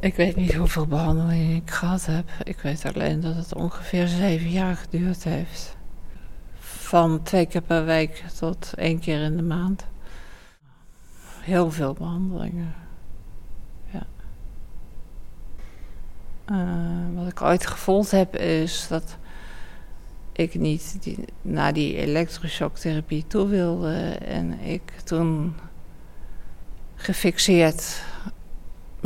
Ik weet niet hoeveel behandelingen ik gehad heb. Ik weet alleen dat het ongeveer zeven jaar geduurd heeft. Van twee keer per week tot één keer in de maand. Heel veel behandelingen. Ja. Uh, wat ik ooit gevoeld heb is dat ik niet die, naar die elektroshocktherapie toe wilde. En ik toen gefixeerd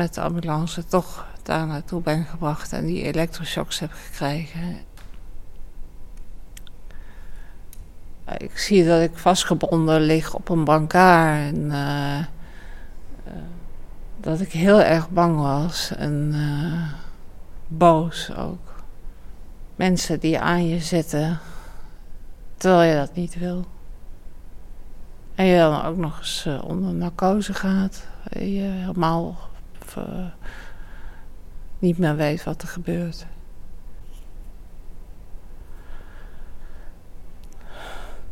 met de ambulance toch daar naartoe ben gebracht en die elektroshocks heb gekregen. Ik zie dat ik vastgebonden lig op een brancard en uh, uh, dat ik heel erg bang was en uh, boos ook. Mensen die aan je zitten terwijl je dat niet wil. En je dan ook nog eens onder narcose gaat. Je helemaal uh, niet meer weet wat er gebeurt.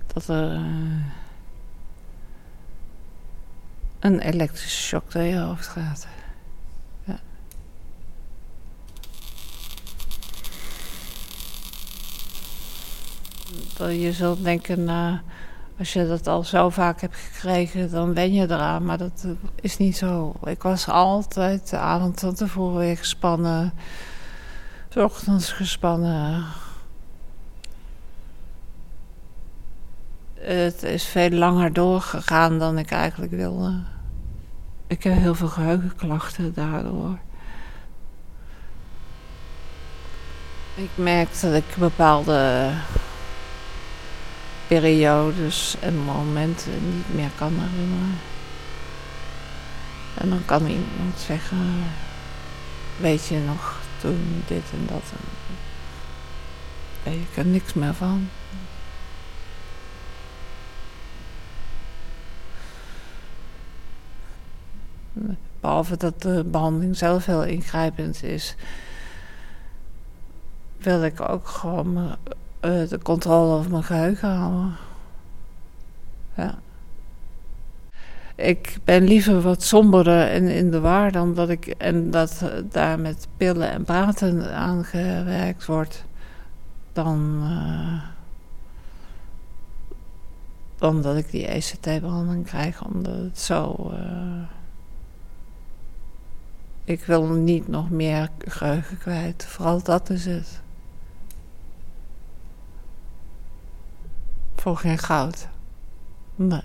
Dat er uh, een elektrische shock door je hoofd gaat. Dat je zult denken, nou. Uh, als je dat al zo vaak hebt gekregen, dan wen je eraan. Maar dat eh, is niet zo. Ik was altijd de avond van tevoren weer gespannen. S ochtends gespannen. Het is veel langer doorgegaan dan ik eigenlijk wilde. Ik heb heel veel geheugenklachten daardoor. Ik merk dat ik bepaalde periodes en momenten niet meer kan herinneren. En dan kan iemand zeggen, weet je nog toen dit en dat. En weet ik er niks meer van. Behalve dat de behandeling zelf heel ingrijpend is, wil ik ook gewoon uh, de controle over mijn geheugen houden. Ja. Ik ben liever wat somberder en in de war dan dat ik. en dat daar met pillen en praten aan gewerkt wordt. dan. Uh, dan dat ik die ECT-behandeling krijg, omdat het zo. Uh, ik wil niet nog meer geheugen kwijt. Vooral dat is het. Voor geen goud. Nee.